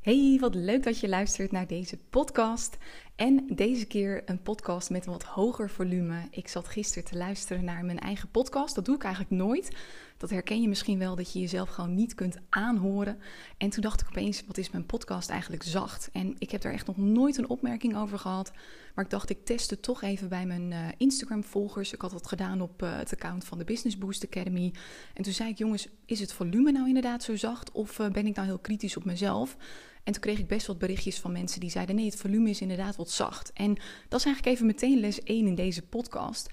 Hey, wat leuk dat je luistert naar deze podcast. En deze keer een podcast met een wat hoger volume. Ik zat gisteren te luisteren naar mijn eigen podcast. Dat doe ik eigenlijk nooit. Dat herken je misschien wel, dat je jezelf gewoon niet kunt aanhoren. En toen dacht ik opeens, wat is mijn podcast eigenlijk zacht? En ik heb daar echt nog nooit een opmerking over gehad. Maar ik dacht, ik test het toch even bij mijn uh, Instagram-volgers. Ik had dat gedaan op uh, het account van de Business Boost Academy. En toen zei ik, jongens, is het volume nou inderdaad zo zacht? Of uh, ben ik nou heel kritisch op mezelf? En toen kreeg ik best wat berichtjes van mensen die zeiden: nee, het volume is inderdaad wat zacht. En dat is eigenlijk even meteen les 1 in deze podcast.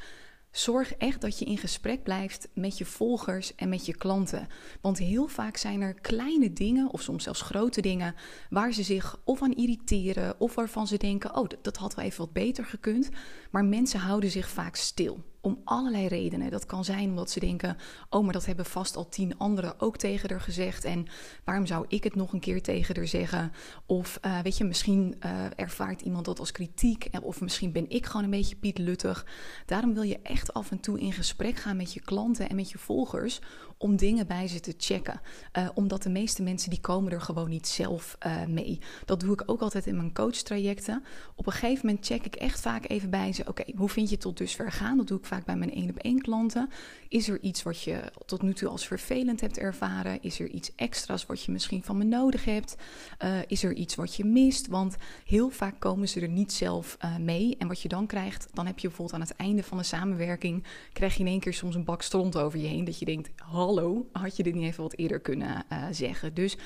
Zorg echt dat je in gesprek blijft met je volgers en met je klanten. Want heel vaak zijn er kleine dingen, of soms zelfs grote dingen, waar ze zich of aan irriteren, of waarvan ze denken: oh, dat had wel even wat beter gekund. Maar mensen houden zich vaak stil. Om allerlei redenen. Dat kan zijn omdat ze denken: oh, maar dat hebben vast al tien anderen ook tegen haar gezegd. En waarom zou ik het nog een keer tegen haar zeggen? Of uh, weet je, misschien uh, ervaart iemand dat als kritiek. Of misschien ben ik gewoon een beetje Piet Luttig. Daarom wil je echt af en toe in gesprek gaan met je klanten en met je volgers. Om dingen bij ze te checken. Uh, omdat de meeste mensen die komen er gewoon niet zelf mee. Dat doe ik ook altijd in mijn coachtrajecten. Op een gegeven moment check ik echt vaak even bij ze: oké, hoe vind je het tot dusver gaan? Dat doe ik vaak bij mijn één op één klanten. Is er iets wat je tot nu toe als vervelend hebt ervaren? Is er iets extra's wat je misschien van me nodig hebt? Uh, is er iets wat je mist? Want heel vaak komen ze er niet zelf uh, mee. En wat je dan krijgt, dan heb je bijvoorbeeld aan het einde van de samenwerking, krijg je in één keer soms een bak stront over je heen. Dat je denkt, hallo, had je dit niet even wat eerder kunnen uh, zeggen? Dus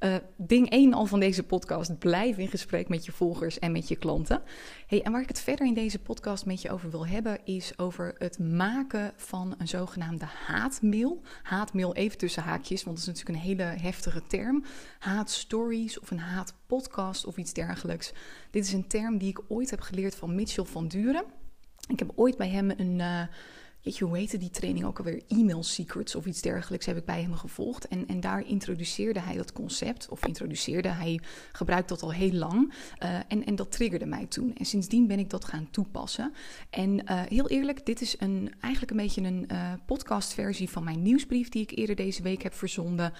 uh, ding 1 al van deze podcast. Blijf in gesprek met je volgers en met je klanten. Hey, en waar ik het verder in deze podcast met je over wil hebben, is over het maken van een zogenaamde haatmail. Haatmail even tussen haakjes, want dat is natuurlijk een hele heftige term. Haatstories of een haatpodcast of iets dergelijks. Dit is een term die ik ooit heb geleerd van Mitchell van Duren. Ik heb ooit bij hem een. Uh, Weet je, hoe heette die training ook alweer? Email Secrets of iets dergelijks heb ik bij hem gevolgd. En, en daar introduceerde hij dat concept, of introduceerde, hij gebruikt dat al heel lang. Uh, en, en dat triggerde mij toen. En sindsdien ben ik dat gaan toepassen. En uh, heel eerlijk, dit is een, eigenlijk een beetje een uh, podcastversie van mijn nieuwsbrief die ik eerder deze week heb verzonden.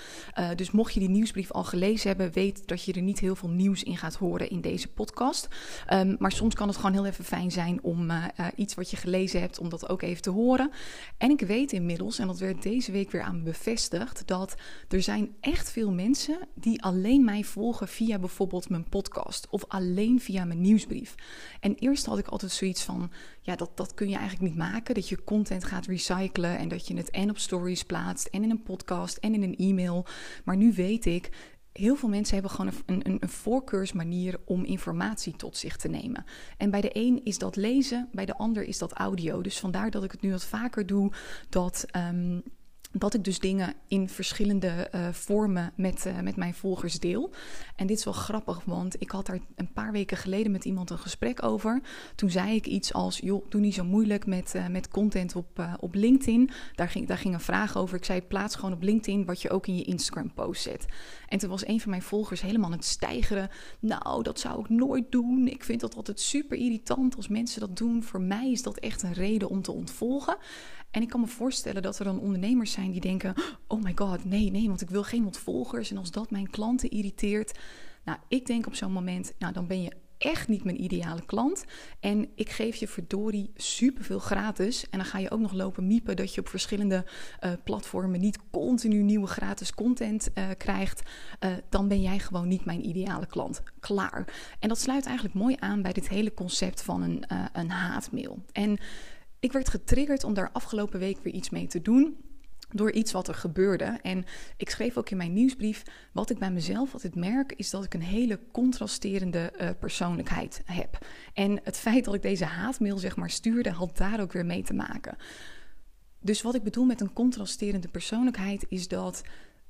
dus mocht je die nieuwsbrief al gelezen hebben, weet dat je er niet heel veel nieuws in gaat horen in deze podcast. Um, maar soms kan het gewoon heel even fijn zijn om iets wat je gelezen hebt, om dat ook even te horen. En ik weet inmiddels, en dat werd deze week weer aan bevestigd, dat er zijn echt veel mensen die alleen mij volgen via bijvoorbeeld mijn podcast of alleen via mijn nieuwsbrief. En eerst had ik altijd zoiets van, ja, dat, dat kun je eigenlijk niet maken, dat je content gaat recyclen en dat je het en op stories plaatst en in een podcast en in een e-mail. Maar nu weet ik, heel veel mensen hebben gewoon een, een, een, voorkeursmanier om informatie tot zich te nemen. En bij de een is dat lezen, bij de ander is dat audio. Dus vandaar dat ik het nu wat vaker doe, dat um, dat ik dus dingen in verschillende uh, vormen met, uh, met mijn volgers deel. En dit is wel grappig, want ik had daar een paar weken geleden met iemand een gesprek over. Toen zei ik iets als, joh, doe niet zo moeilijk met, uh, met content op, op LinkedIn. Daar ging, daar ging een vraag over. Ik zei, plaats gewoon op LinkedIn wat je ook in je Instagram post zet. En toen was een van mijn volgers helemaal aan het stijgeren. Nou, dat zou ik nooit doen. Ik vind dat altijd super irritant als mensen dat doen. Voor mij is dat echt een reden om te ontvolgen. En ik kan me voorstellen dat er dan ondernemers zijn die denken: oh my god, nee, nee, want ik wil geen ontvolgers. En als dat mijn klanten irriteert. Nou, ik denk op zo'n moment, nou, dan ben je echt niet mijn ideale klant. En ik geef je verdorie superveel gratis. En dan ga je ook nog lopen miepen dat je op verschillende uh, platformen niet continu nieuwe gratis content uh, krijgt. Uh, dan ben jij gewoon niet mijn ideale klant. Klaar. En dat sluit eigenlijk mooi aan bij dit hele concept van een, een haatmail. En ik werd getriggerd om daar afgelopen week weer iets mee te doen door iets wat er gebeurde. En ik schreef ook in mijn nieuwsbrief: wat ik bij mezelf altijd merk, is dat ik een hele contrasterende uh, persoonlijkheid heb. En het feit dat ik deze haatmail zeg maar stuurde, had daar ook weer mee te maken. Dus wat ik bedoel met een contrasterende persoonlijkheid is dat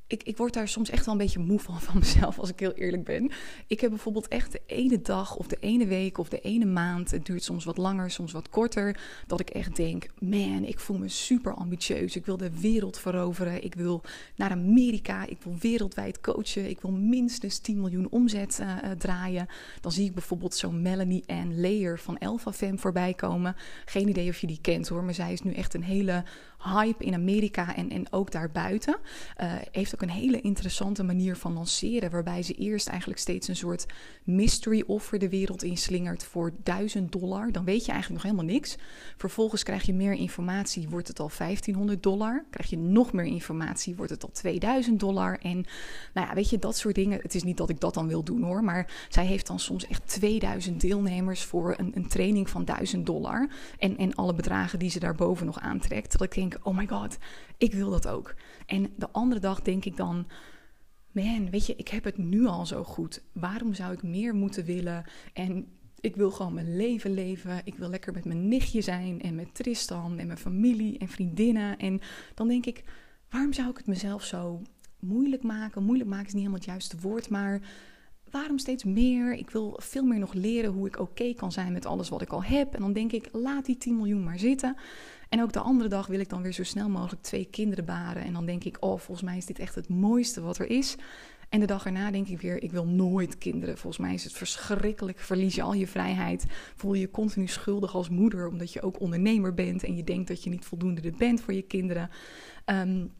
ik, ik word daar soms echt wel een beetje moe van van mezelf, als ik heel eerlijk ben. Ik heb bijvoorbeeld echt de ene dag of de ene week of de ene maand, het duurt soms wat langer, soms wat korter, dat ik echt denk, man, ik voel me super ambitieus. Ik wil de wereld veroveren. Ik wil naar Amerika. Ik wil wereldwijd coachen. Ik wil minstens 10 miljoen omzet uh, uh, draaien. Dan zie ik bijvoorbeeld zo'n Melanie Ann Layer van Alpha Fem voorbij komen. Geen idee of je die kent hoor, maar zij is nu echt een hele hype in Amerika en, en ook daarbuiten. Uh, heeft ook een hele interessante manier van lanceren. Waarbij ze eerst eigenlijk steeds een soort mystery offer de wereld inslingert voor 1000 dollar. Dan weet je eigenlijk nog helemaal niks. Vervolgens krijg je meer informatie, wordt het al 1500 dollar. Krijg je nog meer informatie, wordt het al 2000 dollar. En nou ja, weet je, dat soort dingen. Het is niet dat ik dat dan wil doen hoor. Maar zij heeft dan soms echt 2000 deelnemers voor een, een training van 1000 dollar. En, en alle bedragen die ze daarboven nog aantrekt. Dat ik oh my god, ik wil dat ook. En de andere dag denk ik dan, man, weet je, ik heb het nu al zo goed. Waarom zou ik meer moeten willen? En ik wil gewoon mijn leven leven. Ik wil lekker met mijn nichtje zijn en met Tristan en mijn familie en vriendinnen. En dan denk ik, waarom zou ik het mezelf zo moeilijk maken? Moeilijk maken is niet helemaal het juiste woord, maar waarom steeds meer? Ik wil veel meer nog leren hoe ik oké kan zijn met alles wat ik al heb. En dan denk ik, laat die 10 miljoen maar zitten. En ook de andere dag wil ik dan weer zo snel mogelijk twee kinderen baren. En dan denk ik, oh, volgens mij is dit echt het mooiste wat er is. En de dag erna denk ik weer, ik wil nooit kinderen. Volgens mij is het verschrikkelijk. Verlies je al je vrijheid. Voel je je continu schuldig als moeder, omdat je ook ondernemer bent en je denkt dat je niet voldoende er bent voor je kinderen. Um,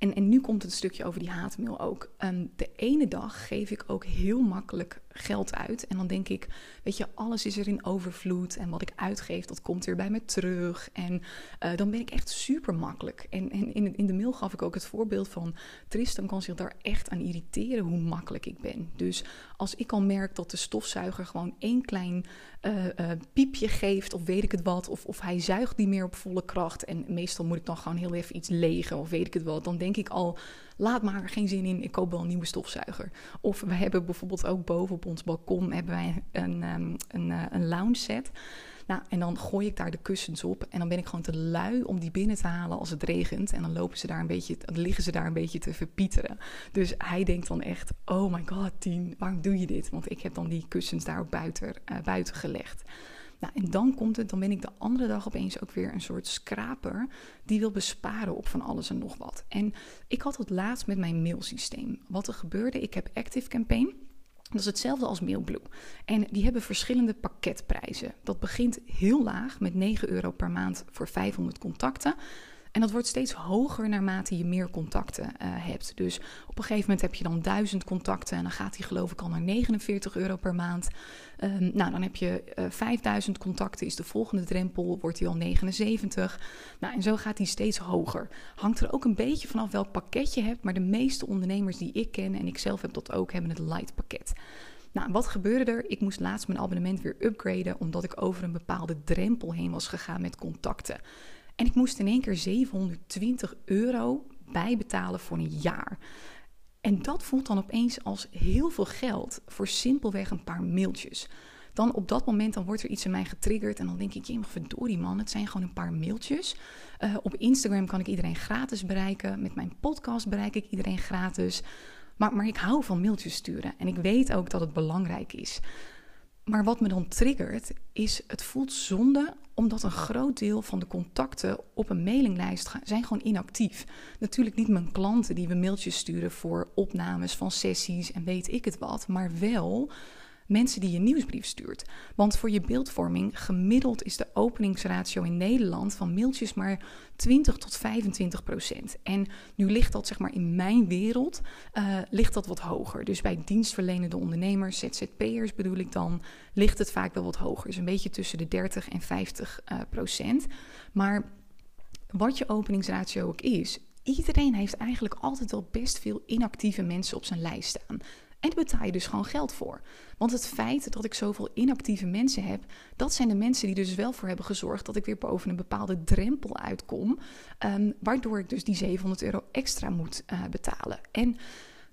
en, en nu komt het stukje over die haatmail ook. Um, de ene dag geef ik ook heel makkelijk geld uit. En dan denk ik, weet je, alles is er in overvloed. En wat ik uitgeef, dat komt weer bij me terug. En uh, dan ben ik echt super makkelijk. En, en in, in de mail gaf ik ook het voorbeeld van... Tristan kan zich daar echt aan irriteren hoe makkelijk ik ben. Dus als ik al merk dat de stofzuiger gewoon één klein uh, uh, piepje geeft... of weet ik het wat, of, of hij zuigt niet meer op volle kracht... en meestal moet ik dan gewoon heel even iets legen of weet ik het wat... dan denk ik al laat maar geen zin in, ik koop wel een nieuwe stofzuiger. Of we hebben bijvoorbeeld ook boven op ons balkon hebben wij een, um, een, uh, een lounge set. Nou, en dan gooi ik daar de kussens op. En dan ben ik gewoon te lui om die binnen te halen als het regent. En dan lopen ze daar een beetje, liggen ze daar een beetje te verpieteren. Dus hij denkt dan echt: Oh my god, Tien, waarom doe je dit? Want ik heb dan die kussens daar ook buiten, uh, buiten gelegd. Nou, en dan komt het, dan ben ik de andere dag opeens ook weer een soort scraper die wil besparen op van alles en nog wat. En ik had het laatst met mijn mailsysteem. Wat er gebeurde, ik heb Active Campaign. Dat is hetzelfde als Mailblue. En die hebben verschillende pakketprijzen. Dat begint heel laag met 9 euro per maand voor 500 contacten. En dat wordt steeds hoger naarmate je meer contacten uh, hebt. Dus op een gegeven moment heb je dan 1000 contacten en dan gaat die geloof ik al naar 49 euro per maand. Um, nou, dan heb je uh, eh, 5000 contacten, is de volgende drempel, wordt die al 79. Nou, en zo gaat die steeds hoger. Hangt er ook een beetje vanaf welk pakket je hebt, maar de meeste ondernemers die ik ken, en ik zelf heb dat ook, hebben het light pakket. Nou, wat gebeurde er? Ik moest laatst mijn abonnement weer upgraden, omdat ik over een bepaalde drempel heen was gegaan met contacten. En ik moest in één keer 720 euro bijbetalen voor een jaar. En dat voelt dan opeens als heel veel geld voor simpelweg een paar mailtjes. Dan op dat moment dan wordt er iets in mij getriggerd en dan denk ik, je verdorie man, het zijn gewoon een paar mailtjes. Uh, op Instagram kan ik iedereen gratis bereiken, met mijn podcast bereik ik iedereen gratis. Maar, maar ik hou van mailtjes sturen en ik weet ook dat het belangrijk is. Maar wat me dan triggert, is het voelt zonde omdat een groot deel van de contacten op een mailinglijst zijn gewoon inactief. Natuurlijk niet mijn klanten die we mailtjes sturen voor opnames van sessies en weet ik het wat, maar wel mensen die je nieuwsbrief stuurt. Want voor je beeldvorming gemiddeld is de openingsratio in Nederland van mailtjes maar 20 tot 25 procent. En nu ligt dat zeg maar in mijn wereld, uh, ligt dat wat hoger. Dus bij dienstverlenende ondernemers, ZZP'ers bedoel ik dan, ligt het vaak wel wat hoger. Dus een beetje tussen de 30 en 50 uh, procent. Maar wat je openingsratio ook is, iedereen heeft eigenlijk altijd wel best veel inactieve mensen op zijn lijst staan. En daar betaal je dus gewoon geld voor. Want het feit dat ik zoveel inactieve mensen heb, dat zijn de mensen die dus wel voor hebben gezorgd dat ik weer boven een bepaalde drempel uitkom. Um, waardoor ik dus die 700 euro extra moet uh, betalen. En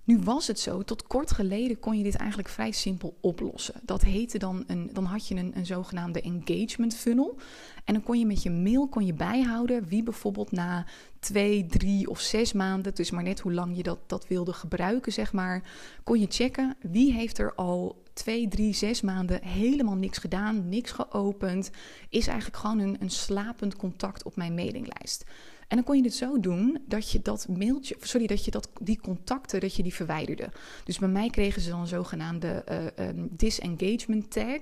nu was het zo, tot kort geleden kon je dit eigenlijk vrij simpel oplossen. Dat heette dan een, dan had je een, een zogenaamde engagement funnel. En dan kon je met je mail kon je bijhouden wie bijvoorbeeld na twee, drie of zes maanden, dus maar net hoe lang je dat, dat wilde gebruiken, zeg maar, kon je checken wie heeft er al twee, drie, zes maanden helemaal niks gedaan, niks geopend, is eigenlijk gewoon een, een slapend contact op mijn mailinglijst. En dan kon je het zo doen dat je dat mailtje, sorry, dat je dat, die contacten, dat je die verwijderde. Dus bij mij kregen ze dan een zogenaamde uh, um, disengagement tag.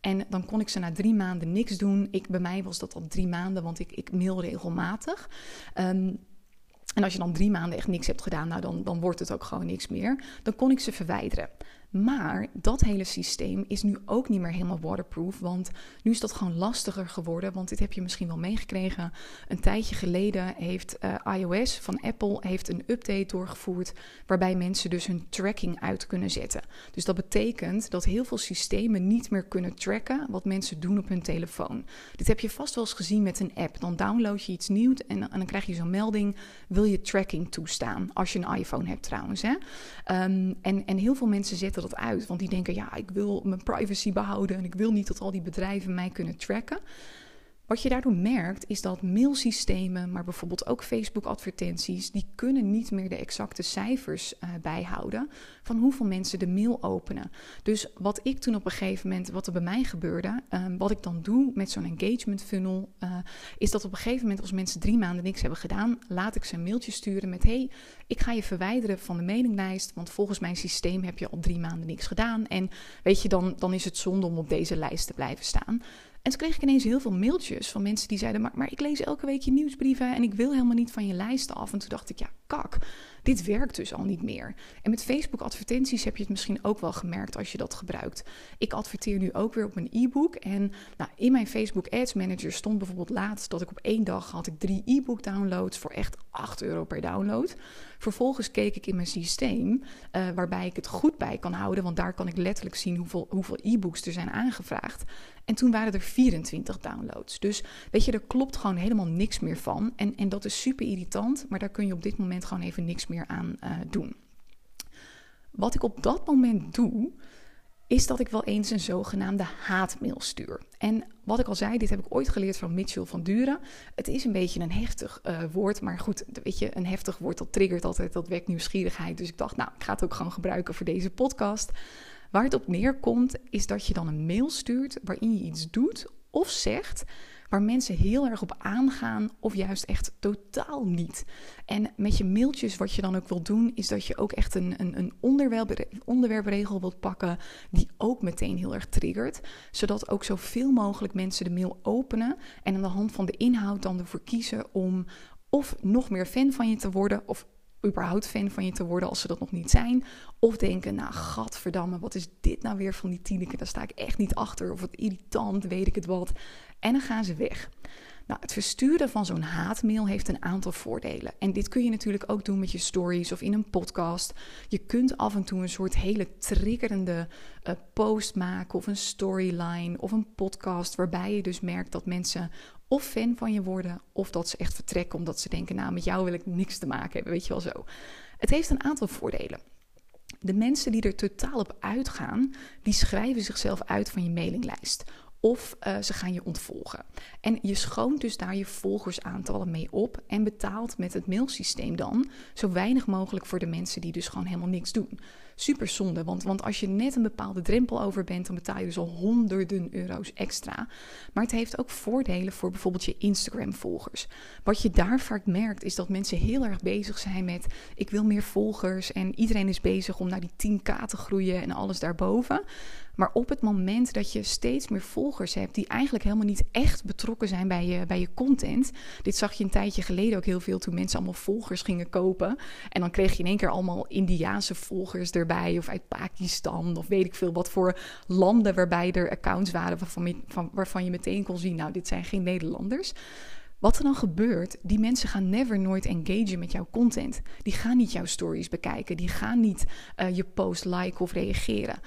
En dan kon ik ze na drie maanden niks doen. Ik, bij mij was dat al drie maanden, want ik, ik mail regelmatig. Um, En als je dan drie maanden echt niks hebt gedaan, nou dan, dan wordt het ook gewoon niks meer. Dan kon ik ze verwijderen. Maar dat hele systeem is nu ook niet meer helemaal waterproof. Want nu is dat gewoon lastiger geworden. Want dit heb je misschien wel meegekregen. Een tijdje geleden heeft uh, iOS van Apple heeft een update doorgevoerd. Waarbij mensen dus hun tracking uit kunnen zetten. Dus dat betekent dat heel veel systemen niet meer kunnen tracken wat mensen doen op hun telefoon. Dit heb je vast wel eens gezien met een app. Dan download je iets nieuws en, dan krijg je zo'n melding. Wil je tracking toestaan? Als je een iPhone hebt trouwens. Hè? Um, en, en heel veel mensen zetten uit. Want die denken, ja, ik wil mijn privacy behouden en ik wil niet dat al die bedrijven mij kunnen tracken. Wat je daardoor merkt is dat mailsystemen, maar bijvoorbeeld ook Facebook-advertenties, die kunnen niet meer de exacte cijfers uh, bijhouden van hoeveel mensen de mail openen. Dus wat ik toen op een gegeven moment, wat er bij mij gebeurde, uh, wat ik dan doe met zo'n engagement funnel, uh, is dat op een gegeven moment als mensen drie maanden niks hebben gedaan, laat ik ze een mailtje sturen met hey, ik ga je verwijderen van de mailinglijst, want volgens mijn systeem heb je al drie maanden niks gedaan en weet je, dan, dan is het zonde om op deze lijst te blijven staan. En toen kreeg ik ineens heel veel mailtjes van mensen die zeiden: maar, maar ik lees elke week je nieuwsbrieven en ik wil helemaal niet van je lijst af. En toen dacht ik: ja, kak, dit werkt dus al niet meer. En met Facebook advertenties heb je het misschien ook wel gemerkt als je dat gebruikt. Ik adverteer nu ook weer op mijn e-book. En nou, in mijn Facebook Ads Manager stond bijvoorbeeld laatst dat ik op één dag had ik drie e-book downloads voor echt 8 euro per download. Vervolgens keek ik in mijn systeem, uh, waarbij ik het goed bij kan houden, want daar kan ik letterlijk zien hoeveel, hoeveel e-books er zijn aangevraagd. En toen waren er 24 downloads. Dus weet je, er klopt gewoon helemaal niks meer van. En, en dat is super irritant, maar daar kun je op dit moment gewoon even niks meer aan uh, doen. Wat ik op dat moment doe, is dat ik wel eens een zogenaamde haatmail stuur. En wat ik al zei, dit heb ik ooit geleerd van Mitchell van Duren. Het is een beetje een heftig uh, woord, maar goed, weet je, een heftig woord dat triggert altijd, dat wekt nieuwsgierigheid. Dus ik dacht, nou, ik ga het ook gewoon gebruiken voor deze podcast. Waar het op neerkomt, is dat je dan een mail stuurt waarin je iets doet of zegt waar mensen heel erg op aangaan of juist echt totaal niet. En met je mailtjes, wat je dan ook wil doen, is dat je ook echt een, een, een onderwerp, onderwerpregel wilt pakken die ook meteen heel erg triggert. Zodat ook zoveel mogelijk mensen de mail openen en aan de hand van de inhoud dan ervoor kiezen om of nog meer fan van je te worden of überhaupt fan van je te worden als ze dat nog niet zijn. Of denken, nou gadverdamme, wat is dit nou weer van die Tineke? Daar sta ik echt niet achter. Of wat irritant, weet ik het wat. En dan gaan ze weg. Nou, het versturen van zo'n haatmail heeft een aantal voordelen. En dit kun je natuurlijk ook doen met je stories of in een podcast. Je kunt af en toe een soort hele triggerende uh, post maken of een storyline of een podcast waarbij je dus merkt dat mensen of fan van je worden of dat ze echt vertrekken omdat ze denken, nou met jou wil ik niks te maken hebben, weet je wel zo. Het heeft een aantal voordelen. De mensen die er totaal op uitgaan, die schrijven zichzelf uit van je mailinglijst of uh, ze gaan je ontvolgen. En je schoont dus daar je volgersaantallen mee op en betaalt met het mailsysteem dan zo weinig mogelijk voor de mensen die dus gewoon helemaal niks doen. Super zonde, want, want als je net een bepaalde drempel over bent, dan betaal je dus al honderden euro's extra. Maar het heeft ook voordelen voor bijvoorbeeld je Instagram-volgers. Wat je daar vaak merkt, is dat mensen heel erg bezig zijn met: ik wil meer volgers en iedereen is bezig om naar die 10k te groeien en alles daarboven. Maar op het moment dat je steeds meer volgers hebt die eigenlijk helemaal niet echt betrokken zijn bij je, bij je content. Dit zag je een tijdje geleden ook heel veel toen mensen allemaal volgers gingen kopen. En dan kreeg je in één keer allemaal Indiaanse volgers erbij. Of uit Pakistan. Of weet ik veel wat voor landen waarbij er accounts waren waarvan je, meteen kon zien. Nou, dit zijn geen Nederlanders. Wat er dan gebeurt, die mensen gaan never nooit engagen met jouw content. Die gaan niet jouw stories bekijken. Die gaan niet uh, je post liken of reageren.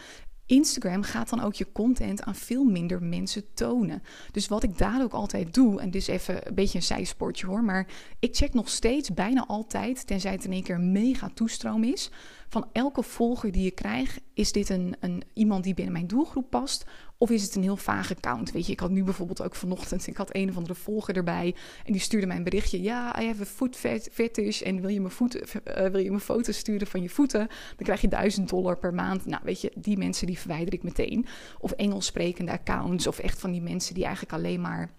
Instagram gaat dan ook je content aan veel minder mensen tonen. Dus wat ik daar ook altijd doe, en dit is even een beetje een zijsportje hoor, maar ik check nog steeds bijna altijd, tenzij het in één keer mega toestroom is, van elke volger die je krijgt, is dit een, een, iemand die binnen mijn doelgroep past? Of is het een heel vage account? Weet je, ik had nu bijvoorbeeld ook vanochtend, ik had een of andere volger erbij en die stuurde mij een berichtje. Ja, I have a foot fetish en wil je me, voeten, uh, wil je me foto's sturen van je voeten? Dan krijg je 1000 dollar per maand. Nou, weet je, die mensen die verwijder ik meteen. Of Engels sprekende accounts of echt van die mensen die eigenlijk alleen maar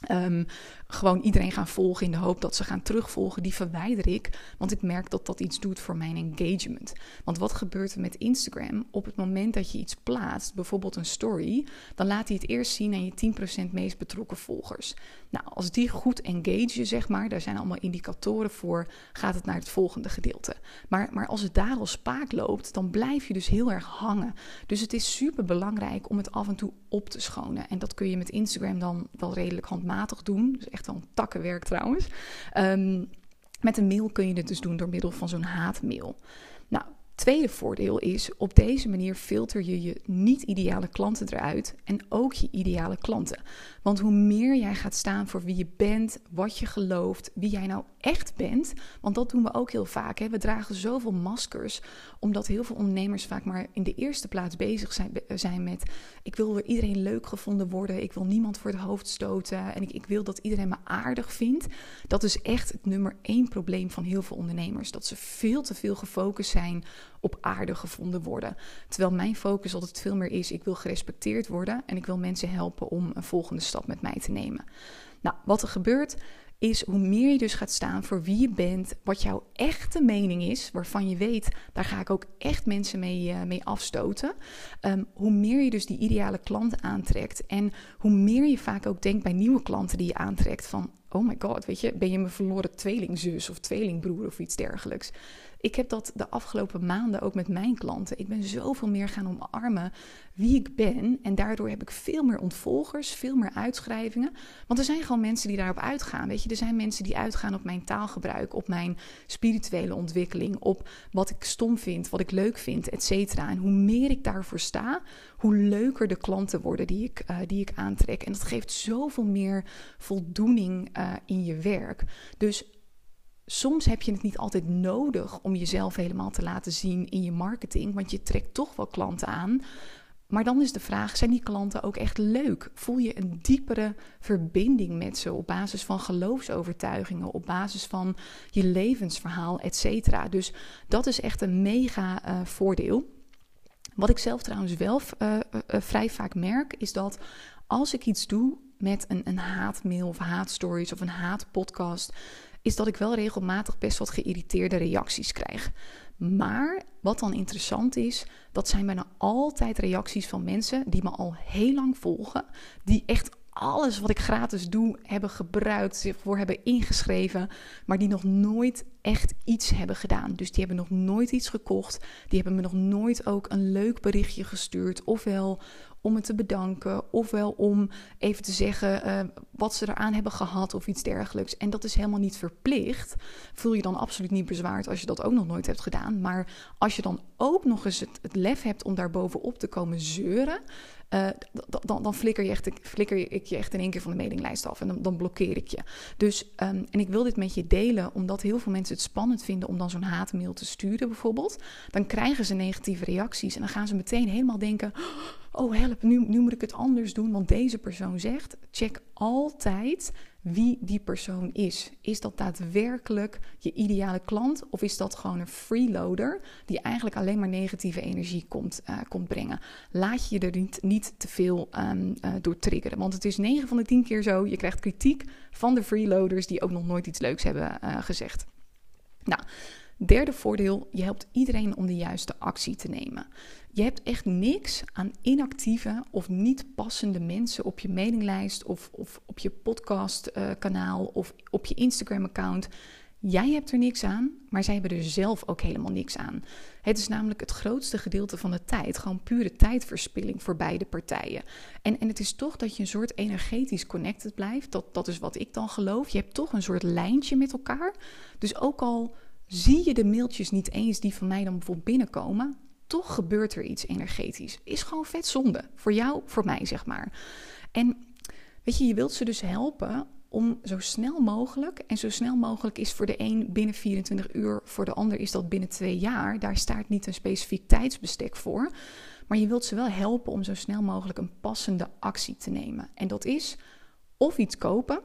Ehm, gewoon iedereen gaan volgen in de hoop dat ze gaan terugvolgen, die verwijder ik. Want ik merk dat dat iets doet voor mijn engagement. Want wat gebeurt er met Instagram? Op het moment dat je iets plaatst, bijvoorbeeld een story, dan laat hij het eerst zien aan je 10% meest betrokken volgers. Nou, als die goed engagen, zeg maar, daar zijn allemaal indicatoren voor, gaat het naar het volgende gedeelte. Maar, maar als het daar al spaak loopt, dan blijf je dus heel erg hangen. Dus het is super belangrijk om het af en toe op te schonen. En dat kun je met Instagram dan wel redelijk handmatig doen. Dus echt wel een takkenwerk trouwens. Ehm, met een mail kun je dit dus doen door middel van zo'n haatmail. Nou, Tweede voordeel is, op deze manier filter je je niet-ideale klanten eruit en ook je ideale klanten. Want hoe meer jij gaat staan voor wie je bent, wat je gelooft, wie jij nou echt bent, want dat doen we ook heel vaak. Hè? We dragen zoveel maskers, omdat heel veel ondernemers vaak maar in de eerste plaats bezig zijn, zijn met: ik wil door iedereen leuk gevonden worden, ik wil niemand voor het hoofd stoten en ik, ik wil dat iedereen me aardig vindt. Dat is echt het nummer één probleem van heel veel ondernemers: dat ze veel te veel gefocust zijn op aarde gevonden worden. Terwijl mijn focus altijd veel meer is: ik wil gerespecteerd worden en ik wil mensen helpen om een volgende stap met mij te nemen. Nou, wat er gebeurt is hoe meer je dus gaat staan voor wie je bent, wat jouw echte mening is, waarvan je weet, daar ga ik ook echt mensen mee, uh, mee afstoten. Ehm, hoe meer je dus die ideale klant aantrekt en hoe meer je vaak ook denkt bij nieuwe klanten die je aantrekt van, oh my god, weet je, ben je mijn verloren tweelingzus of tweelingbroer of iets dergelijks. Ik heb dat de afgelopen maanden ook met mijn klanten. Ik ben zoveel meer gaan omarmen wie ik ben. En daardoor heb ik veel meer ontvolgers, veel meer uitschrijvingen. Want er zijn gewoon mensen die daarop uitgaan. Weet je, er zijn mensen die uitgaan op mijn taalgebruik, op mijn spirituele ontwikkeling, op wat ik stom vind, wat ik leuk vind, et cetera. En hoe meer ik daarvoor sta, hoe leuker de klanten worden die ik, uh, die ik aantrek. En dat geeft zoveel meer voldoening uh, in je werk. Dus soms heb je het niet altijd nodig om jezelf helemaal te laten zien in je marketing, want je trekt toch wel klanten aan. Maar dan is de vraag: zijn die klanten ook echt leuk? Voel je een diepere verbinding met ze op basis van geloofsovertuigingen, op basis van je levensverhaal, et cetera? Dus dat is echt een mega uh, voordeel. Wat ik zelf trouwens wel uh, uh, vrij vaak merk, is dat als ik iets doe met een, een haatmail of haatstories of een haatpodcast, is dat ik wel regelmatig best wat geïrriteerde reacties krijg. Maar wat dan interessant is, dat zijn bijna altijd reacties van mensen die me al heel lang volgen, die echt alles wat ik gratis doe hebben gebruikt, zich voor hebben ingeschreven, maar die nog nooit echt iets hebben gedaan. Dus die hebben nog nooit iets gekocht. Die hebben me nog nooit ook een leuk berichtje gestuurd. Ofwel om me te bedanken, ofwel om even te zeggen uh, wat ze eraan hebben gehad of iets dergelijks. En dat is helemaal niet verplicht. Voel je dan absoluut niet bezwaard als je dat ook nog nooit hebt gedaan. Maar als je dan ook nog eens het, het lef hebt om daar bovenop te komen zeuren, uh, dan, dan flikker, je echt, flikker ik je echt in één keer van de mailinglijst af en dan, dan blokkeer ik je. Dus, um, en ik wil dit met je delen, omdat heel veel mensen het spannend vinden om dan zo'n haatmail te sturen bijvoorbeeld. Dan krijgen ze negatieve reacties en dan gaan ze meteen helemaal denken help, nu, nu moet ik het anders doen, want deze persoon zegt. Check altijd wie die persoon is. Is dat daadwerkelijk je ideale klant of is dat gewoon een freeloader die eigenlijk alleen maar negatieve energie komt, uh, komt brengen? Laat je er niet, te veel um, uh, door triggeren, want het is 9 van de 10 keer zo. Je krijgt kritiek van de freeloaders die ook nog nooit iets leuks hebben uh, gezegd. Nou, derde voordeel, je helpt iedereen om de juiste actie te nemen. Je hebt echt niks aan inactieve of niet passende mensen op je mailinglijst of, of op je podcastkanaal uh, of op je Instagram-account. Jij hebt er niks aan, maar zij hebben er zelf ook helemaal niks aan. Het is namelijk het grootste gedeelte van de tijd, gewoon pure tijdverspilling voor beide partijen. En, en het is toch dat je een soort energetisch connected blijft. Dat, dat is wat ik dan geloof. Je hebt toch een soort lijntje met elkaar. Dus ook al zie je de mailtjes niet eens die van mij dan bijvoorbeeld binnenkomen, toch gebeurt er iets energetisch. Is gewoon vet zonde. Voor jou, voor mij, zeg maar. En weet je, je wilt ze dus helpen om zo snel mogelijk, en zo snel mogelijk is voor de een binnen 24 uur, voor de ander is dat binnen twee jaar. Daar staat niet een specifiek tijdsbestek voor. Maar je wilt ze wel helpen om zo snel mogelijk een passende actie te nemen. En dat is of iets kopen,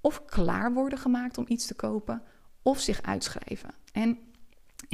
of klaar worden gemaakt om iets te kopen, of zich uitschrijven. En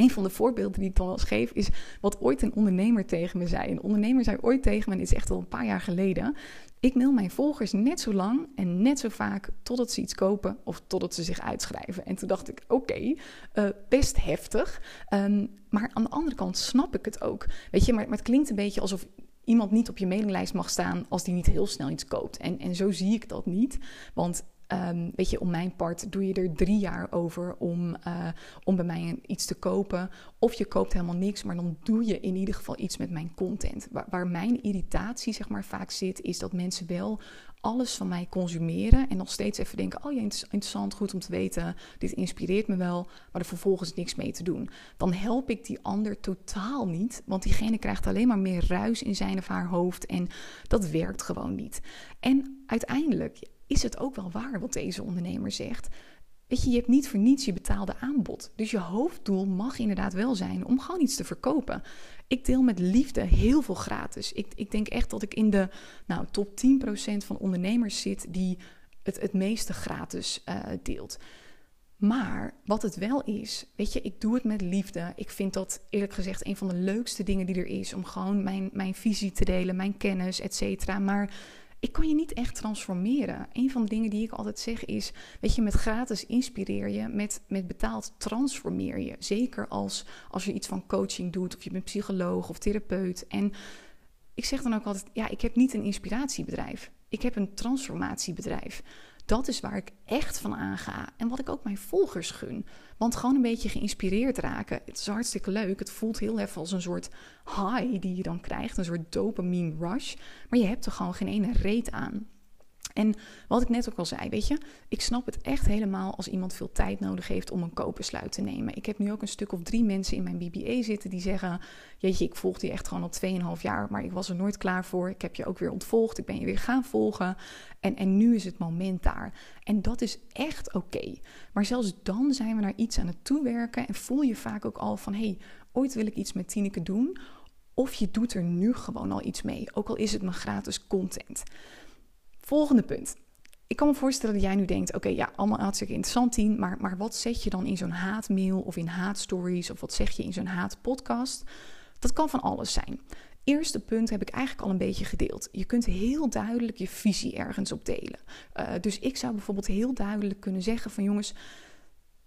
Een van de voorbeelden die ik dan wel eens geef is wat ooit een ondernemer tegen me zei. Een ondernemer zei ooit tegen me, en dit is echt al een paar jaar geleden. Ik mail mijn volgers net zo lang en net zo vaak totdat ze iets kopen of totdat ze zich uitschrijven. En toen dacht ik, oké, eh, best heftig. Ehm, maar aan de andere kant snap ik het ook. Weet je, maar, maar het klinkt een beetje alsof iemand niet op je mailinglijst mag staan als die niet heel snel iets koopt. En, en zo zie ik dat niet. Want Um, weet je, om mijn part doe je er drie jaar over om, uh, om bij mij iets te kopen. Of je koopt helemaal niks, maar dan doe je in ieder geval iets met mijn content. Waar, waar mijn irritatie zeg maar vaak zit, is dat mensen wel alles van mij consumeren en nog steeds even denken: oh ja, interessant, goed om te weten, dit inspireert me wel, maar er vervolgens niks mee te doen. Dan help ik die ander totaal niet, want diegene krijgt alleen maar meer ruis in zijn of haar hoofd en dat werkt gewoon niet. En uiteindelijk is het ook wel waar wat deze ondernemer zegt. Weet je, je hebt niet voor niets je betaalde aanbod. Dus je hoofddoel mag inderdaad wel zijn om gewoon iets te verkopen. Ik deel met liefde heel veel gratis. Ik, ik denk echt dat ik in de nou, top 10% van ondernemers zit die het het meeste gratis uh, deelt. Maar wat het wel is, weet je, ik doe het met liefde. Ik vind dat eerlijk gezegd een van de leukste dingen die er is. Om gewoon mijn, mijn visie te delen, mijn kennis, et cetera. Maar ik kan je niet echt transformeren. Een van de dingen die ik altijd zeg is, weet je, met gratis inspireer je, met, met betaald transformeer je. Zeker als, als je iets van coaching doet of je bent psycholoog of therapeut. En ik zeg dan ook altijd, ja, ik heb niet een inspiratiebedrijf. Ik heb een transformatiebedrijf dat is waar ik echt van aanga. En wat ik ook mijn volgers gun. Want gewoon een beetje geïnspireerd raken. Het is hartstikke leuk. Het voelt heel even als een soort high die je dan krijgt. Een soort dopamine rush. Maar je hebt er gewoon geen ene reet aan. En wat ik net ook al zei, weet je, ik snap het echt helemaal als iemand veel tijd nodig heeft om een koopbesluit te nemen. Ik heb nu ook een stuk of drie mensen in mijn BBA zitten die zeggen: Jeetje, ik volg die echt gewoon al 2,5 jaar, maar ik was er nooit klaar voor. Ik heb je ook weer ontvolgd, ik ben je weer gaan volgen. En, en nu is het moment daar. En dat is echt oké. Maar zelfs dan zijn we naar iets aan het toewerken en voel je vaak ook al van: hey, ooit wil ik iets met Tineke doen. Of je doet er nu gewoon al iets mee, ook al is het maar gratis content. Volgende punt. Ik kan me voorstellen dat jij nu denkt: oké, ja, allemaal hartstikke interessant, Tien, maar, maar wat zet je dan in zo'n haatmail of in haatstories of wat zeg je in zo'n haatpodcast? Dat kan van alles zijn. Eerste punt heb ik eigenlijk al een beetje gedeeld. Je kunt heel duidelijk je visie ergens op delen. Uh, dus ik zou bijvoorbeeld heel duidelijk kunnen zeggen: van jongens,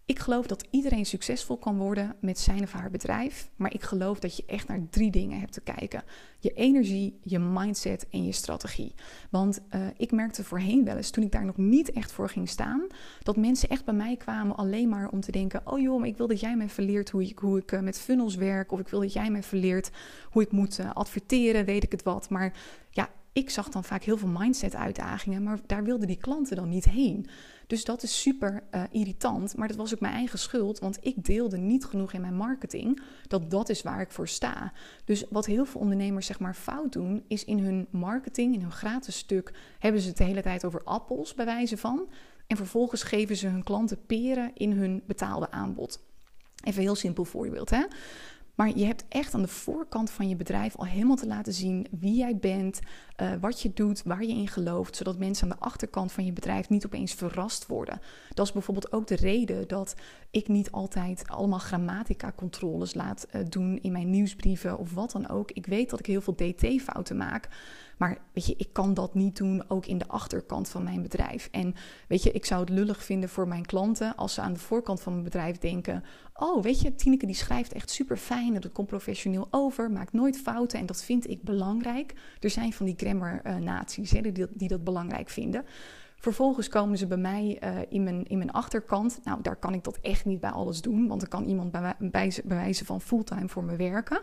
ik geloof dat iedereen succesvol kan worden met zijn of haar bedrijf. Maar ik geloof dat je echt naar drie dingen hebt te kijken: je energie, je mindset en je strategie. Want uh, ik merkte voorheen wel eens, toen ik daar nog niet echt voor ging staan, dat mensen echt bij mij kwamen alleen maar om te denken: Oh joh, ik wil dat jij mij verleert hoe ik, hoe ik uh, met funnels werk. Of ik wil dat jij mij verleert hoe ik moet uh, adverteren, weet ik het wat. Maar ja, ik zag dan vaak heel veel mindset-uitdagingen, maar daar wilden die klanten dan niet heen. Dus dat is super uh, irritant, maar dat was ook mijn eigen schuld, want ik deelde niet genoeg in mijn marketing dat dat is waar ik voor sta. Dus wat heel veel ondernemers zeg maar fout doen, is in hun marketing, in hun gratis stuk, hebben ze het de hele tijd over appels bij wijze van. En vervolgens geven ze hun klanten peren in hun betaalde aanbod. Even een heel simpel voorbeeld. Hè? Maar je hebt echt aan de voorkant van je bedrijf al helemaal te laten zien wie jij bent, uh, wat je doet, waar je in gelooft, zodat mensen aan de achterkant van je bedrijf niet opeens verrast worden. Dat is bijvoorbeeld ook de reden dat ik niet altijd allemaal grammatica-controles laat uh, doen in mijn nieuwsbrieven of wat dan ook. Ik weet dat ik heel veel DT-fouten maak. Maar weet je, ik kan dat niet doen ook in de achterkant van mijn bedrijf. En weet je, ik zou het lullig vinden voor mijn klanten als ze aan de voorkant van mijn bedrijf denken: Oh, weet je, Tineke die schrijft echt super fijn dat komt professioneel over, maakt nooit fouten en dat vind ik belangrijk. Er zijn van die grammar-naties die, die dat belangrijk vinden. Vervolgens komen ze bij mij uh, in, mijn, in mijn achterkant. Nou, daar kan ik dat echt niet bij alles doen, want er kan iemand bij, bij, bij wijze van fulltime voor me werken.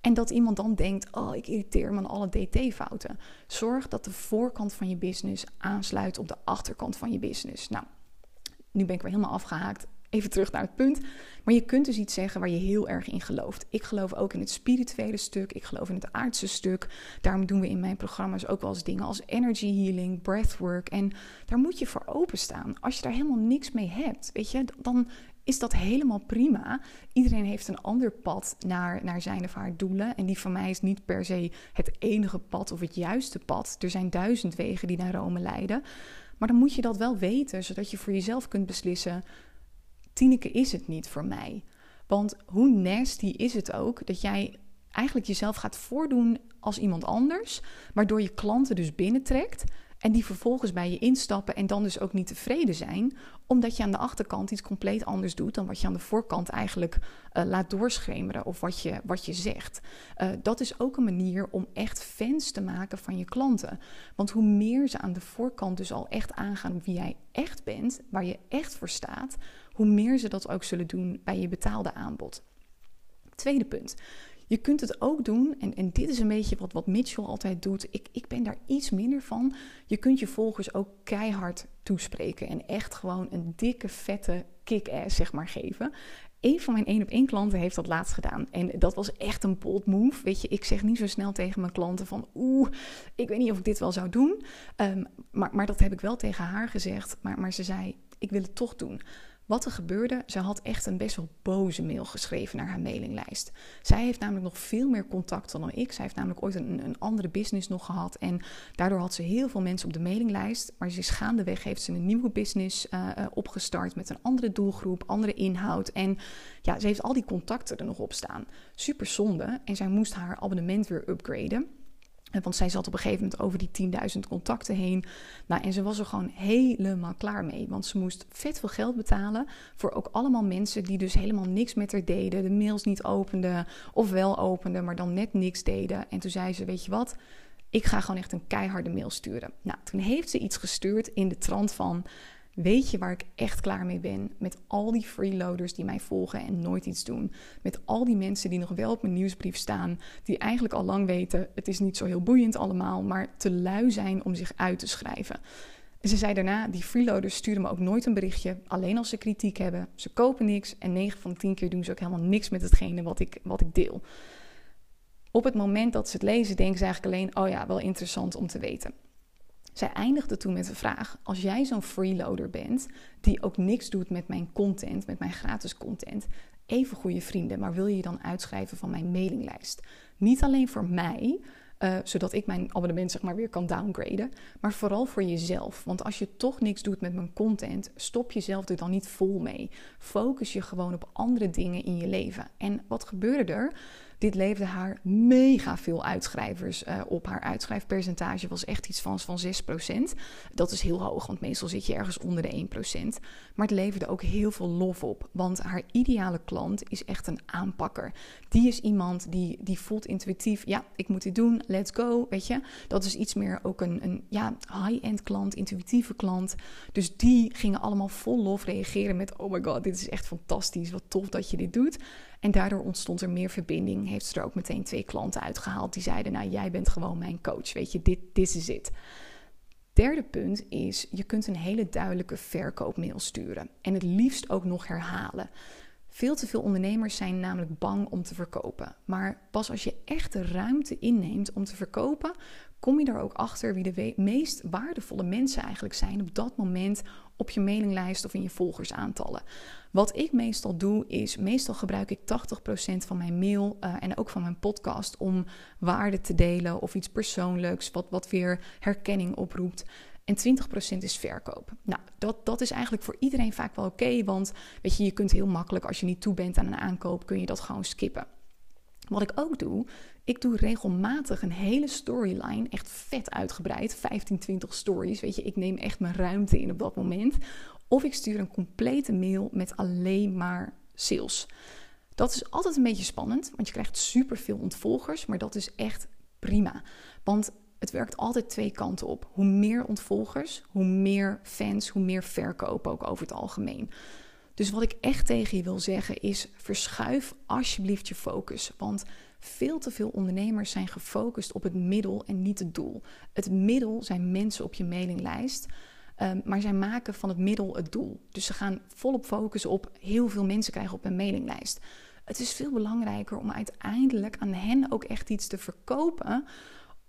En dat iemand dan denkt: Oh, ik irriteer me aan alle DT-fouten. Zorg dat de voorkant van je business aansluit op de achterkant van je business. Nou, nu ben ik weer helemaal afgehaakt. Even terug naar het punt. Maar je kunt dus iets zeggen waar je heel erg in gelooft. Ik geloof ook in het spirituele stuk. Ik geloof in het aardse stuk. Daarom doen we in mijn programma's ook wel eens dingen als energy healing, breathwork. En daar moet je voor openstaan. Als je daar helemaal niks mee hebt, weet je, dan is dat helemaal prima. Iedereen heeft een ander pad naar, naar zijn of haar doelen. En die van mij is niet per se het enige pad of het juiste pad. Er zijn duizend wegen die naar Rome leiden. Maar dan moet je dat wel weten, zodat je voor jezelf kunt beslissen: Tineke is het niet voor mij. Want hoe nasty is het ook dat jij eigenlijk jezelf gaat voordoen als iemand anders, waardoor je klanten dus binnentrekt en die vervolgens bij je instappen en dan dus ook niet tevreden zijn, omdat je aan de achterkant iets compleet anders doet dan wat je aan de voorkant eigenlijk uh, laat doorschemeren of wat je, wat je zegt. Uh, dat is ook een manier om echt fans te maken van je klanten. Want hoe meer ze aan de voorkant dus al echt aangaan wie jij echt bent, waar je echt voor staat, hoe meer ze dat ook zullen doen bij je betaalde aanbod. Tweede punt. Je kunt het ook doen, en, en dit is een beetje wat, wat Mitchell altijd doet. Ik, ik ben daar iets minder van. Je kunt je volgers ook keihard toespreken en echt gewoon een dikke, vette kick-ass, zeg maar, geven. Een van mijn één op één klanten heeft dat laatst gedaan. En dat was echt een bold move. Weet je, ik zeg niet zo snel tegen mijn klanten van oeh, ik weet niet of ik dit wel zou doen. Um, maar, maar dat heb ik wel tegen haar gezegd. Maar, maar ze zei, ik wil het toch doen. Wat er gebeurde, ze had echt een best wel boze mail geschreven naar haar mailinglijst. Zij heeft namelijk nog veel meer contacten dan ik. Zij heeft namelijk ooit een, een andere business nog gehad. En daardoor had ze heel veel mensen op de mailinglijst. Maar ze is gaandeweg heeft ze een nieuwe business uh, opgestart met een andere doelgroep, andere inhoud. En ja, ze heeft al die contacten er nog op staan. Super zonde. En zij moest haar abonnement weer upgraden. Want zij zat op een gegeven moment over die 10.000 contacten heen. Nou, en ze was er gewoon helemaal klaar mee. Want ze moest vet veel geld betalen voor ook allemaal mensen die dus helemaal niks met haar deden. De mails niet openden of wel openden, maar dan net niks deden. En toen zei ze, weet je wat, ik ga gewoon echt een keiharde mail sturen. Nou, toen heeft ze iets gestuurd in de trant van... Weet je waar ik echt klaar mee ben? Met al die freeloaders die mij volgen en nooit iets doen. Met al die mensen die nog wel op mijn nieuwsbrief staan. Die eigenlijk al lang weten: het is niet zo heel boeiend allemaal, maar te lui zijn om zich uit te schrijven. En ze zei daarna: die freeloaders sturen me ook nooit een berichtje. Alleen als ze kritiek hebben. Ze kopen niks. En 9 van de 10 keer doen ze ook helemaal niks met hetgene wat ik, wat ik deel. Op het moment dat ze het lezen, denken ze eigenlijk alleen: oh ja, wel interessant om te weten. Zij eindigde toen met de vraag: als jij zo'n freeloader bent, die ook niks doet met mijn content, met mijn gratis content, even goede vrienden, maar wil je je dan uitschrijven van mijn mailinglijst? Niet alleen voor mij, uh, zodat ik mijn abonnement zeg maar weer kan downgraden, maar vooral voor jezelf. Want als je toch niks doet met mijn content, stop jezelf er dan niet vol mee. Focus je gewoon op andere dingen in je leven. En wat gebeurde er? Dit leverde haar mega veel uitschrijvers uh, op. Haar uitschrijfpercentage was echt iets van, van 6%. Dat is heel hoog, want meestal zit je ergens onder de 1%. Maar het leverde ook heel veel lof op. Want haar ideale klant is echt een aanpakker. Die is iemand die, die voelt intuïtief, ja, ik moet dit doen, let's go, weet je. Dat is iets meer ook een, een ja, high-end klant, intuïtieve klant. Dus die gingen allemaal vol lof reageren met, oh my god, dit is echt fantastisch, wat tof dat je dit doet. En daardoor ontstond er meer verbinding. Heeft ze er ook meteen twee klanten uitgehaald die zeiden: Nou, jij bent gewoon mijn coach. Weet je, dit is het. Derde punt is: je kunt een hele duidelijke verkoopmail sturen. En het liefst ook nog herhalen. Veel te veel ondernemers zijn namelijk bang om te verkopen. Maar pas als je echt de ruimte inneemt om te verkopen, kom je er ook achter wie de meest waardevolle mensen eigenlijk zijn op dat moment op je mailinglijst of in je volgersaantallen. Wat ik meestal doe is, meestal gebruik ik 80% van mijn mail uh, en ook van mijn podcast om waarde te delen of iets persoonlijks wat, wat weer herkenning oproept. En 20% is verkoop. Nou, dat, dat is eigenlijk voor iedereen vaak wel oké, want weet je, je kunt heel makkelijk als je niet toe bent aan een aankoop, kun je dat gewoon skippen. Wat ik ook doe, ik doe regelmatig een hele storyline, echt vet uitgebreid, 15, 20 stories. Weet je, ik neem echt mijn ruimte in op dat moment. Of ik stuur een complete mail met alleen maar sales. Dat is altijd een beetje spannend, want je krijgt superveel ontvolgers, maar dat is echt prima. Want het werkt altijd twee kanten op. Hoe meer ontvolgers, hoe meer fans, hoe meer verkoop ook over het algemeen. Dus wat ik echt tegen je wil zeggen is: verschuif alsjeblieft je focus. Want veel te veel ondernemers zijn gefocust op het middel en niet het doel. Het middel zijn mensen op je mailinglijst. Um, maar zij maken van het middel het doel. Dus ze gaan volop focussen op heel veel mensen krijgen op een mailinglijst. Het is veel belangrijker om uiteindelijk aan hen ook echt iets te verkopen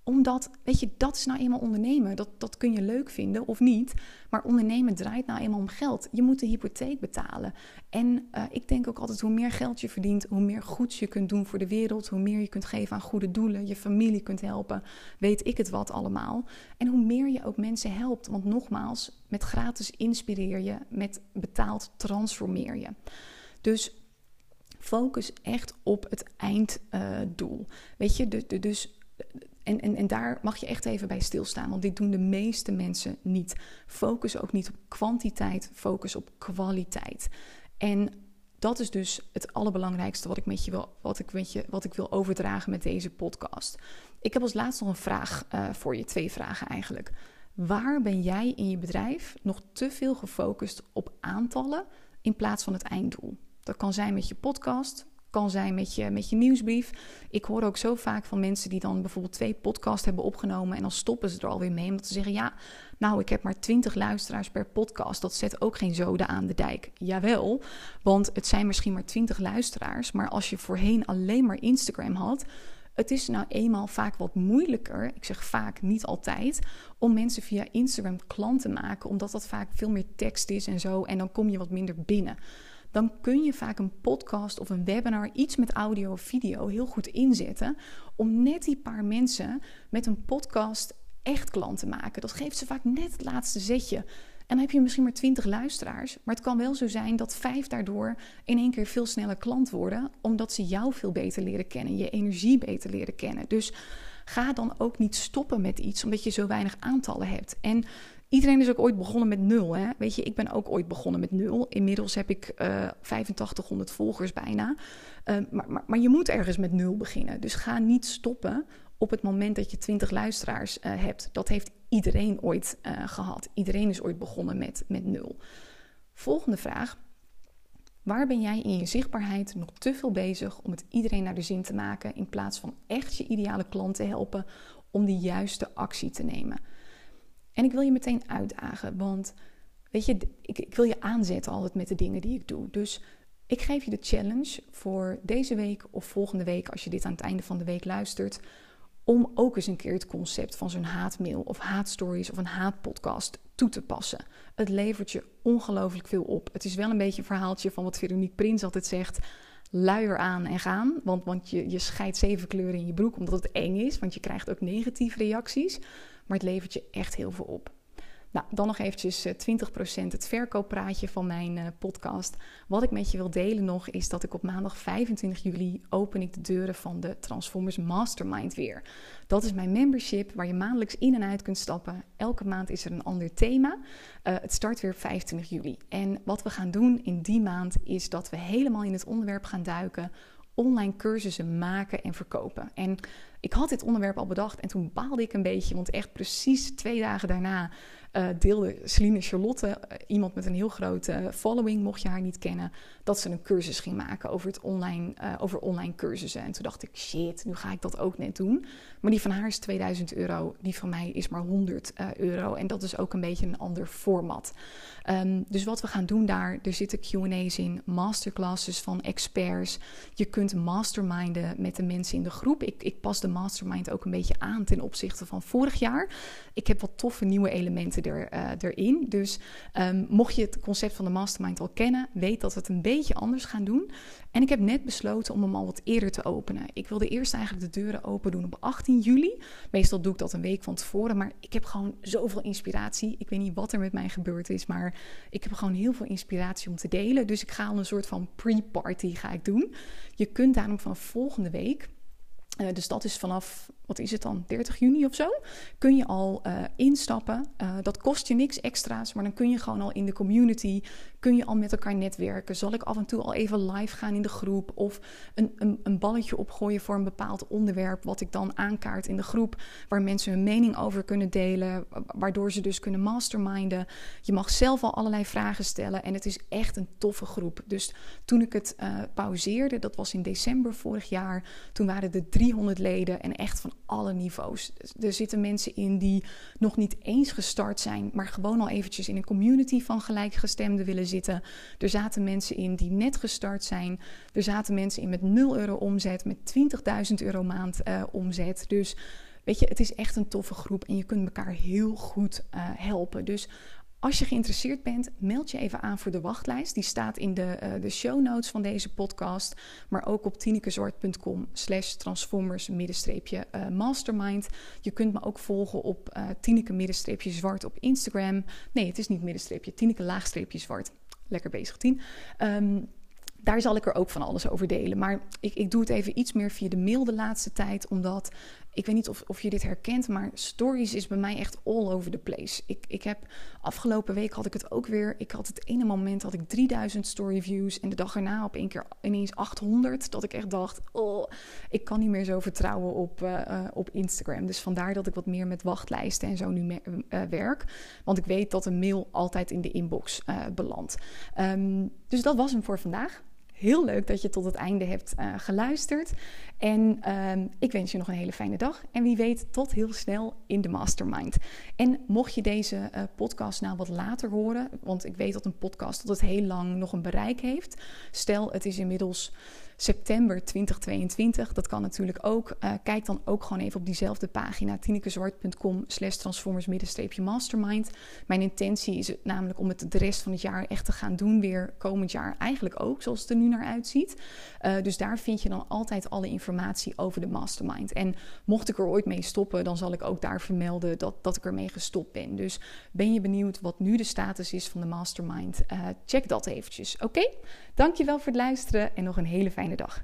omdat, weet je, dat is nou eenmaal ondernemen. Dat, dat kun je leuk vinden of niet. Maar ondernemen draait nou eenmaal om geld. Je moet de hypotheek betalen. En uh, ik denk ook altijd, hoe meer geld je verdient, hoe meer goeds je kunt doen voor de wereld. Hoe meer je kunt geven aan goede doelen, je familie kunt helpen. Weet ik het wat allemaal. En hoe meer je ook mensen helpt. Want nogmaals, met gratis inspireer je, met betaald transformeer je. Dus Focus echt op het einddoel. Weet je, dus en, en, en daar mag je echt even bij stilstaan, want dit doen de meeste mensen niet. Focus ook niet op kwantiteit, focus op kwaliteit. En dat is dus het allerbelangrijkste wat ik met je wil, wat ik met je, wat ik wil overdragen met deze podcast. Ik heb als laatste nog een vraag uh, voor je, twee vragen eigenlijk. Waar ben jij in je bedrijf nog te veel gefocust op aantallen in plaats van het einddoel? Dat kan zijn met je podcast, kan zijn met je, met je nieuwsbrief. Ik hoor ook zo vaak van mensen die dan bijvoorbeeld twee podcasts hebben opgenomen en dan stoppen ze er alweer mee. Omdat ze zeggen: Ja, nou, ik heb maar 20 luisteraars per podcast. Dat zet ook geen zoden aan de dijk. Jawel, want het zijn misschien maar 20 luisteraars. Maar als je voorheen alleen maar Instagram had. Het is nou eenmaal vaak wat moeilijker, ik zeg vaak niet altijd, om mensen via Instagram klant te maken, omdat dat vaak veel meer tekst is en zo. En dan kom je wat minder binnen dan kun je vaak een podcast of een webinar, iets met audio of video, heel goed inzetten. Om net die paar mensen met een podcast echt klant te maken. Dat geeft ze vaak net het laatste zetje. En dan heb je misschien maar 20 luisteraars. Maar het kan wel zo zijn dat vijf daardoor in één keer veel sneller klant worden. Omdat ze jou veel beter leren kennen, je energie beter leren kennen. Dus ga dan ook niet stoppen met iets omdat je zo weinig aantallen hebt. En Iedereen is ook ooit begonnen met nul. Hè? Weet je, ik ben ook ooit begonnen met nul. Inmiddels heb ik uh, eh, 8500 volgers bijna. Uh, maar, maar, maar, je moet ergens met nul beginnen. Dus ga niet stoppen op het moment dat je 20 luisteraars uh, hebt. Dat heeft iedereen ooit gehad. Iedereen is ooit begonnen met, met nul. Volgende vraag. Waar ben jij in je zichtbaarheid nog te veel bezig om het iedereen naar de zin te maken, in plaats van echt je ideale klant te helpen om de juiste actie te nemen? En ik wil je meteen uitdagen, want weet je, ik, ik wil je aanzetten altijd met de dingen die ik doe. Dus ik geef je de challenge voor deze week of volgende week, als je dit aan het einde van de week luistert, om ook eens een keer het concept van zo'n haatmail of haatstories of een haatpodcast toe te passen. Het levert je ongelooflijk veel op. Het is wel een beetje een verhaaltje van wat Veronique Prins altijd zegt. Luier aan en gaan, want, want je, je scheidt zeven kleuren in je broek omdat het eng is, want je krijgt ook negatieve reacties maar het levert je echt heel veel op. Nou, dan nog eventjes 20% eh, het verkooppraatje van mijn uh, podcast. Wat ik met je wil delen nog is dat ik op maandag 25 juli open ik de deuren van de Transformers Mastermind weer. Dat is mijn membership waar je maandelijks in en uit kunt stappen. Elke maand is er een ander thema. Uh, het start weer 25 juli. En wat we gaan doen in die maand is dat we helemaal in het onderwerp gaan duiken online cursussen maken en verkopen. En ik had dit onderwerp al bedacht en toen baalde ik een beetje, want echt precies twee dagen daarna uh, deelde Celine Charlotte, eh, iemand met een heel grote following, mocht je haar niet kennen, dat ze een cursus ging maken over, het online, over online cursussen. En toen dacht ik, shit, nu ga ik dat ook net doen. Maar die van haar is 2000 euro, die van mij is maar 100 euro. En dat is ook een beetje een ander format. Um, dus wat we gaan doen daar, er zitten QA's in, masterclasses van experts. Je kunt masterminden met de mensen in de groep. Ik, ik pas de mastermind ook een beetje aan ten opzichte van vorig jaar. Ik heb wat toffe nieuwe elementen er, uh, erin. Dus um, mocht je het concept van de mastermind al kennen, weet dat we het een beetje anders gaan doen. En ik heb net besloten om hem al wat eerder te openen. Ik wilde eerst eigenlijk de deuren open doen op 18 juli. Meestal doe ik dat een week van tevoren, maar ik heb gewoon zoveel inspiratie. Ik weet niet wat er met mij gebeurd is, maar ik heb gewoon heel veel inspiratie om te delen. Dus ik ga al een soort van pre-party ga ik doen. Je kunt daarom van volgende week dus dat is vanaf, wat is het dan, 30 juni of zo, kun je al uh, instappen. Uh, dat kost je niks extra's, maar dan kun je gewoon al in de community, kun je al met elkaar netwerken. Zal ik af en toe al even live gaan in de groep of een, een, een balletje opgooien voor een bepaald onderwerp, wat ik dan aankaart in de groep, waar mensen hun mening over kunnen delen, waardoor ze dus kunnen masterminden. Je mag zelf al allerlei vragen stellen en het is echt een toffe groep. Dus toen ik het pauzeerde, dat was in december vorig jaar, toen waren de 300 leden en echt van alle niveaus. Er zitten mensen in die nog niet eens gestart zijn, maar gewoon al eventjes in een community van gelijkgestemden willen zitten. Er zaten mensen in die net gestart zijn. Er zaten mensen in met 0 euro omzet, met 20.000 euro maand uh, omzet. Dus weet je, het is echt een toffe groep en je kunt elkaar heel goed uh, helpen. Dus als je geïnteresseerd bent, meld je even aan voor de wachtlijst. Die staat in de, uh, de show notes van deze podcast. Maar ook op tinekezwart.com slash transformers middenstreepje uh, mastermind. Je kunt me ook volgen op uh, Tineke middenstreepje zwart op Instagram. Nee, het is niet middenstreepje, Tineke laagstreepje zwart. Lekker bezig, Tien. Um, daar zal ik er ook van alles over delen. Maar ik, ik doe het even iets meer via de mail de laatste tijd, omdat ik weet niet of, of je dit herkent, maar stories is bij mij echt all over the place. Ik, ik heb afgelopen week had ik het ook weer. Ik had het ene moment had ik 3000 story views en de dag erna op één keer ineens 800. Dat ik echt dacht, oh, ik kan niet meer zo vertrouwen op, uh, op Instagram. Dus vandaar dat ik wat meer met wachtlijsten en zo nu uh, werk. Want ik weet dat een mail altijd in de inbox belandt. Um, dus dat was hem voor vandaag. Heel leuk dat je tot het einde hebt uh, geluisterd. En uh, ik wens je nog een hele fijne dag. En wie weet, tot heel snel in de mastermind. En mocht je deze uh, podcast nou wat later horen, want ik weet dat een podcast tot het heel lang nog een bereik heeft. Stel, het is inmiddels september 2022. Dat kan natuurlijk ook. Uh, kijk dan ook gewoon even op diezelfde pagina, tinekezwart.com slash transformers mastermind. Mijn intentie is het namelijk om het de rest van het jaar echt te gaan doen weer komend jaar. Eigenlijk ook, zoals het er nu naar uitziet. Uh, dus daar vind je dan altijd alle informatie over de mastermind. En mocht ik er ooit mee stoppen, dan zal ik ook daar vermelden dat, dat ik ermee gestopt ben. Dus ben je benieuwd wat nu de status is van de mastermind? Uh, check dat eventjes, oké? Dankjewel voor het luisteren en nog een hele fijne lange.